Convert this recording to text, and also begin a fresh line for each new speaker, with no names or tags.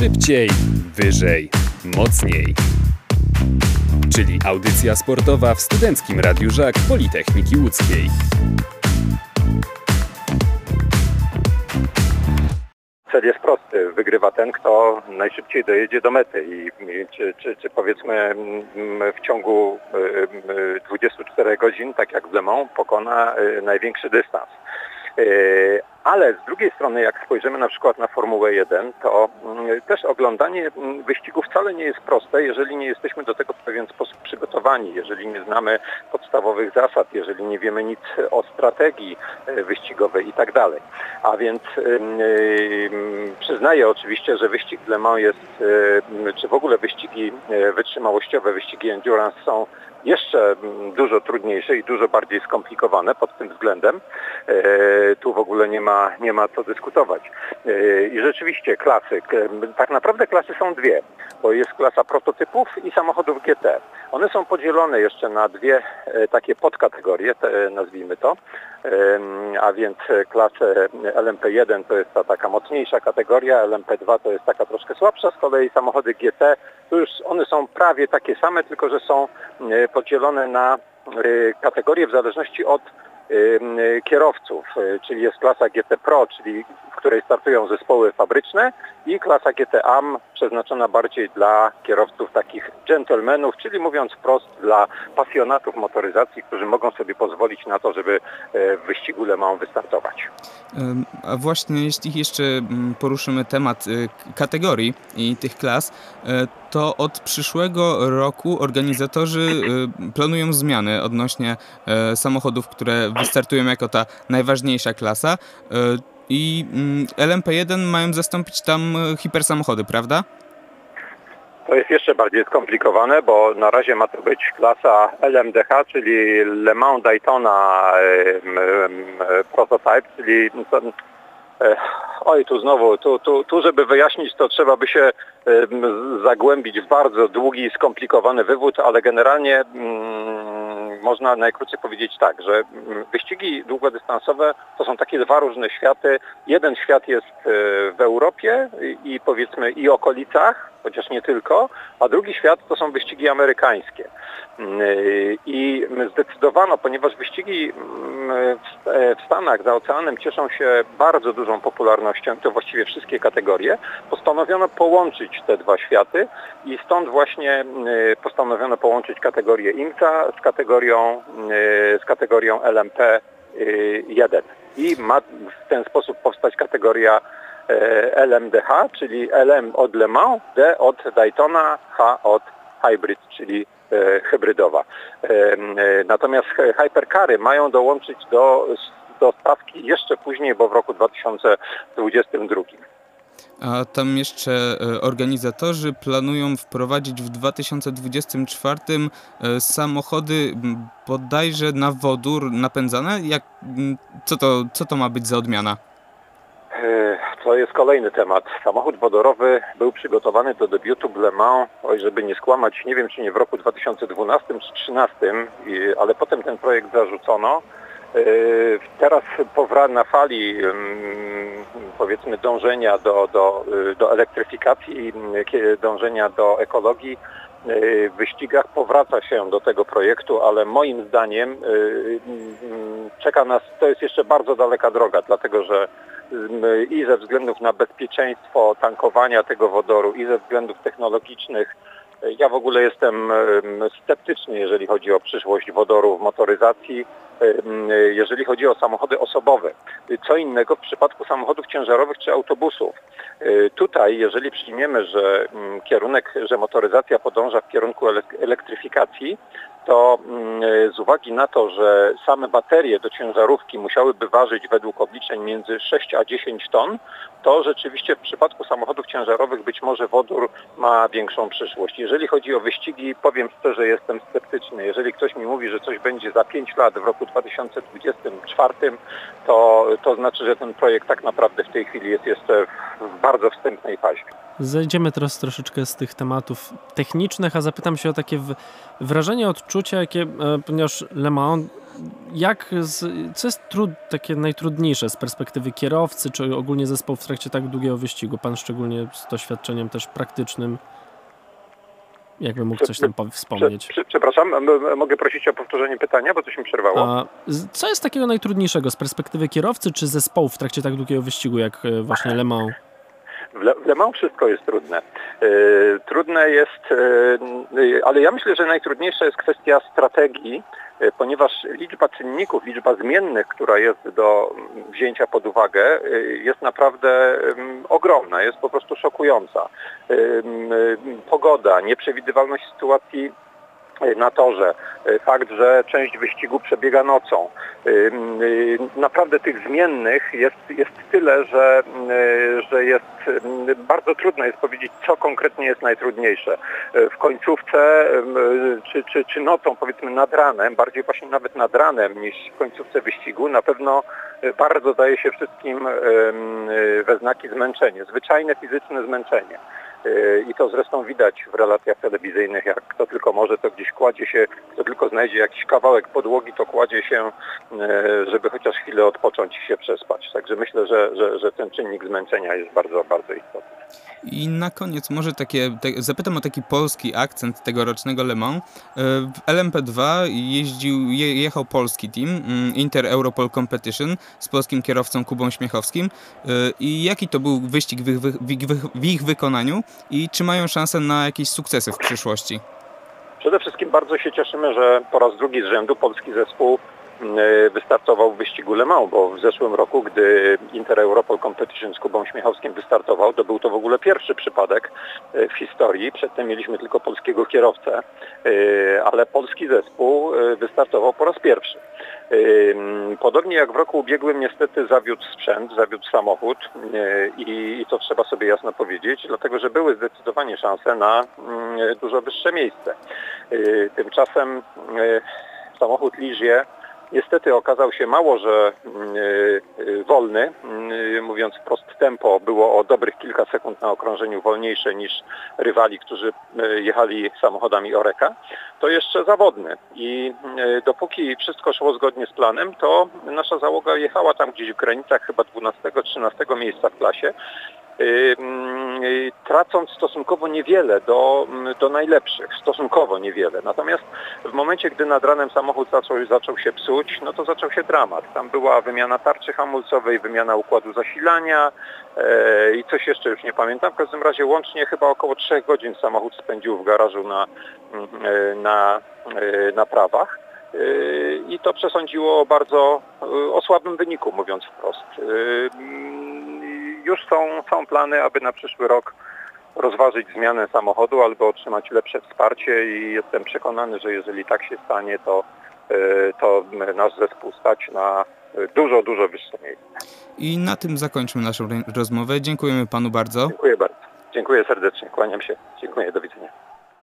Szybciej, wyżej, mocniej. Czyli audycja sportowa w Studenckim Radiu Żak Politechniki Łódzkiej.
Cel jest prosty. Wygrywa ten, kto najszybciej dojedzie do mety i, czy, czy, czy powiedzmy mm, w ciągu y, y, 24 godzin, tak jak w Le Mans, pokona y, największy dystans. Ale z drugiej strony, jak spojrzymy na przykład na Formułę 1, to mm, też oglądanie mm, wyścigu wcale nie jest proste, jeżeli nie jesteśmy do tego w pewien sposób przygotowani, jeżeli nie znamy podstawowych zasad, jeżeli nie wiemy nic o strategii e, wyścigowej i tak. A więc ym, ym, przyznaję oczywiście, że wyścig Le Mans jest, ym, czy w ogóle wyścigi e, wytrzymałościowe, wyścigi endurance są jeszcze mm, dużo trudniejsze i dużo bardziej skomplikowane pod tym względem. E, Tu w ogóle nie ma, nie ma co dyskutować. E, I rzeczywiście klasyk. e, Tak naprawdę klasy są dwie, bo jest klasa prototypów i samochodów GT. One są podzielone jeszcze na dwie e, takie podkategorie, te, nazwijmy to. A więc e, klasę LMP1 to jest ta taka mocniejsza kategoria, LMP2 to jest taka troszkę słabsza, z kolei samochody GT to już one są prawie takie same, tylko że są e, podzielone na e, kategorie w zależności od e, kierowców, e, czyli jest klasa GT Pro, czyli w której startują zespoły fabryczne i klasa GT AM przeznaczona bardziej dla kierowców takich gentlemanów, czyli mówiąc wprost dla pasjonatów motoryzacji, którzy mogą sobie pozwolić na to, żeby e, w wyścigu Le Mans wystartować.
A właśnie jeśli jeszcze mm, poruszymy temat y, kategorii i tych klas, y, to od przyszłego roku organizatorzy y, planują zmiany odnośnie y, samochodów, które wystartują jako ta najważniejsza klasa. y, I mm, LMP1 mają zastąpić tam y, hipersamochody, prawda?
To jest jeszcze bardziej skomplikowane, bo na razie ma to być klasa LMDH, czyli Le Mans Daytona Prototype, czyli e, oj tu znowu, tu, tu, tu żeby wyjaśnić to trzeba by się zagłębić w bardzo długi i skomplikowany wywód, ale generalnie mm, można najkrócej powiedzieć tak, że mm, wyścigi długodystansowe to są takie dwa różne światy. Jeden świat jest e, w Europie i powiedzmy i okolicach, chociaż nie tylko, a drugi świat to są wyścigi amerykańskie. Mm, I zdecydowano, ponieważ wyścigi mm, w- e, w Stanach za oceanem cieszą się bardzo dużą popularnością, to właściwie wszystkie kategorie, postanowiono połączyć te dwa światy i stąd właśnie mm, postanowiono połączyć kategorię IMSA z kategorią, mm, z kategorią LMP 1. I ma w ten sposób powstać kategoria e, LMDH, czyli LM od Le Mans, D od Daytona, H od Hybrid, czyli hybrydowa. E, Natomiast hy- hypercary mają dołączyć do, do stawki jeszcze później, bo w roku 2022.
A tam jeszcze e, organizatorzy planują wprowadzić w 2024 e, samochody bodajże na wodór napędzane. Jak, co, to, co to ma być za odmiana?
To jest kolejny temat. Samochód wodorowy był przygotowany do debiutu w Le Mans, oj żeby nie skłamać, nie wiem czy nie w roku 2012 czy 2013, i- ale potem ten projekt zarzucono. E, Teraz na fali mm, powiedzmy dążenia do, do, y, do elektryfikacji, mm, kie- dążenia do ekologii wyścigach powraca się do tego projektu, ale moim zdaniem y, mm, czeka nas, to jest jeszcze bardzo daleka droga, dlatego że i ze względów na bezpieczeństwo tankowania tego wodoru, i ze względów technologicznych. y, Ja w ogóle jestem sceptyczny, jeżeli chodzi o przyszłość wodoru w motoryzacji, y, jeżeli chodzi o samochody osobowe. Co innego w przypadku samochodów ciężarowych czy autobusów. Y, Tutaj, jeżeli przyjmiemy, że mm, kierunek, że motoryzacja podąża w kierunku elek- elektryfikacji, to mm, z uwagi na to, że same baterie do ciężarówki musiałyby ważyć według obliczeń między 6 a 10 ton, to rzeczywiście w przypadku samochodów ciężarowych być może wodór ma większą przyszłość. Jeżeli chodzi o wyścigi, powiem szczerze, jestem sceptyczny. Jeżeli ktoś mi mówi, że coś będzie za 5 lat w roku 2024, to, to znaczy, że ten projekt tak naprawdę w tej chwili jest jeszcze w bardzo wstępnej fazie.
Zejdziemy teraz troszeczkę z tych tematów technicznych, a zapytam się o takie wrażenie, odczucie, jakie, e, ponieważ Le Mans jak z, co jest trud, takie najtrudniejsze z perspektywy kierowcy, czy ogólnie zespołu w trakcie tak długiego wyścigu? Pan szczególnie z doświadczeniem też praktycznym. Jakby mógł coś tam wspomnieć.
Przepraszam, mogę prosić o powtórzenie pytania, bo coś mi przerwało. A
co jest takiego najtrudniejszego z perspektywy kierowcy czy zespołu w trakcie tak długiego wyścigu, jak e, właśnie Le Mans?
W Le, Mans wszystko jest trudne. E, trudne jest, e, ale ja myślę, że najtrudniejsza jest kwestia strategii, e, ponieważ liczba czynników, liczba zmiennych, która jest do wzięcia pod uwagę, jest naprawdę ogromna, jest po prostu szokująca. Pogoda, nieprzewidywalność sytuacji na torze, e, fakt, że część wyścigu przebiega nocą. E, naprawdę tych zmiennych jest, jest tyle, że, że jest bardzo trudno jest powiedzieć, co konkretnie jest najtrudniejsze. W końcówce czy, czy, czy nocą, powiedzmy nad ranem, bardziej właśnie nawet nad ranem niż w końcówce wyścigu, na pewno bardzo daje się wszystkim we znaki zmęczenie, zwyczajne fizyczne zmęczenie. E, I to zresztą widać w relacjach telewizyjnych, jak kto tylko może, to gdzieś kładzie się, kto tylko znajdzie jakiś kawałek podłogi, to kładzie się, e, żeby chociaż chwilę odpocząć i się przespać. Także myślę, że, że, że ten czynnik zmęczenia jest bardzo, bardzo istotny.
I na koniec może takie, te, zapytam o taki polski akcent tegorocznego Le Mans. E, w LMP2 jeździł, je, jechał polski team, mm, Inter Europol Competition z polskim kierowcą Kubą Śmiechowskim. I jaki to był wyścig w ich, w ich wykonaniu? I czy mają szansę na jakieś sukcesy w przyszłości?
Przede wszystkim bardzo się cieszymy, że po raz drugi z rzędu polski zespół wystartował w wyścigu Le Mans, bo w zeszłym roku, gdy Inter Europol Competition z Kubą Śmiechowskim wystartował, to był to w ogóle pierwszy przypadek e, w historii. Przedtem mieliśmy tylko polskiego kierowcę, e, ale polski zespół e, wystartował po raz pierwszy. Podobnie jak w roku ubiegłym niestety zawiódł sprzęt, zawiódł samochód i, to trzeba sobie jasno powiedzieć, dlatego że były zdecydowanie szanse na dużo wyższe miejsce. Tymczasem samochód Ligier Niestety okazał się mało, że mm, y, y, wolny, y, mówiąc wprost tempo było o dobrych kilka sekund na okrążeniu wolniejsze niż rywali, którzy jechali samochodami Oreka, to jeszcze zawodny. I dopóki wszystko szło zgodnie z planem, to nasza załoga jechała tam gdzieś w granicach chyba 12-13 miejsca w klasie tracąc stosunkowo niewiele do, do najlepszych, stosunkowo niewiele. Natomiast w momencie, gdy nad ranem samochód zaczął, zaczął się psuć, no to zaczął się dramat. Tam była wymiana tarczy hamulcowej, wymiana układu zasilania e, i coś jeszcze już nie pamiętam. W każdym razie łącznie chyba około 3 godzin samochód spędził w garażu na, e, na e, naprawach. I to przesądziło o bardzo o słabym wyniku, mówiąc wprost już są, są plany, aby na przyszły rok rozważyć zmianę samochodu albo otrzymać lepsze wsparcie i jestem przekonany, że jeżeli tak się stanie, to, e, to nasz zespół stać na dużo, dużo wyższe miejsce.
I na tym zakończymy naszą rozmowę. Dziękujemy panu bardzo.
Dziękuję bardzo. Dziękuję serdecznie. Kłaniam się. Dziękuję. Do widzenia.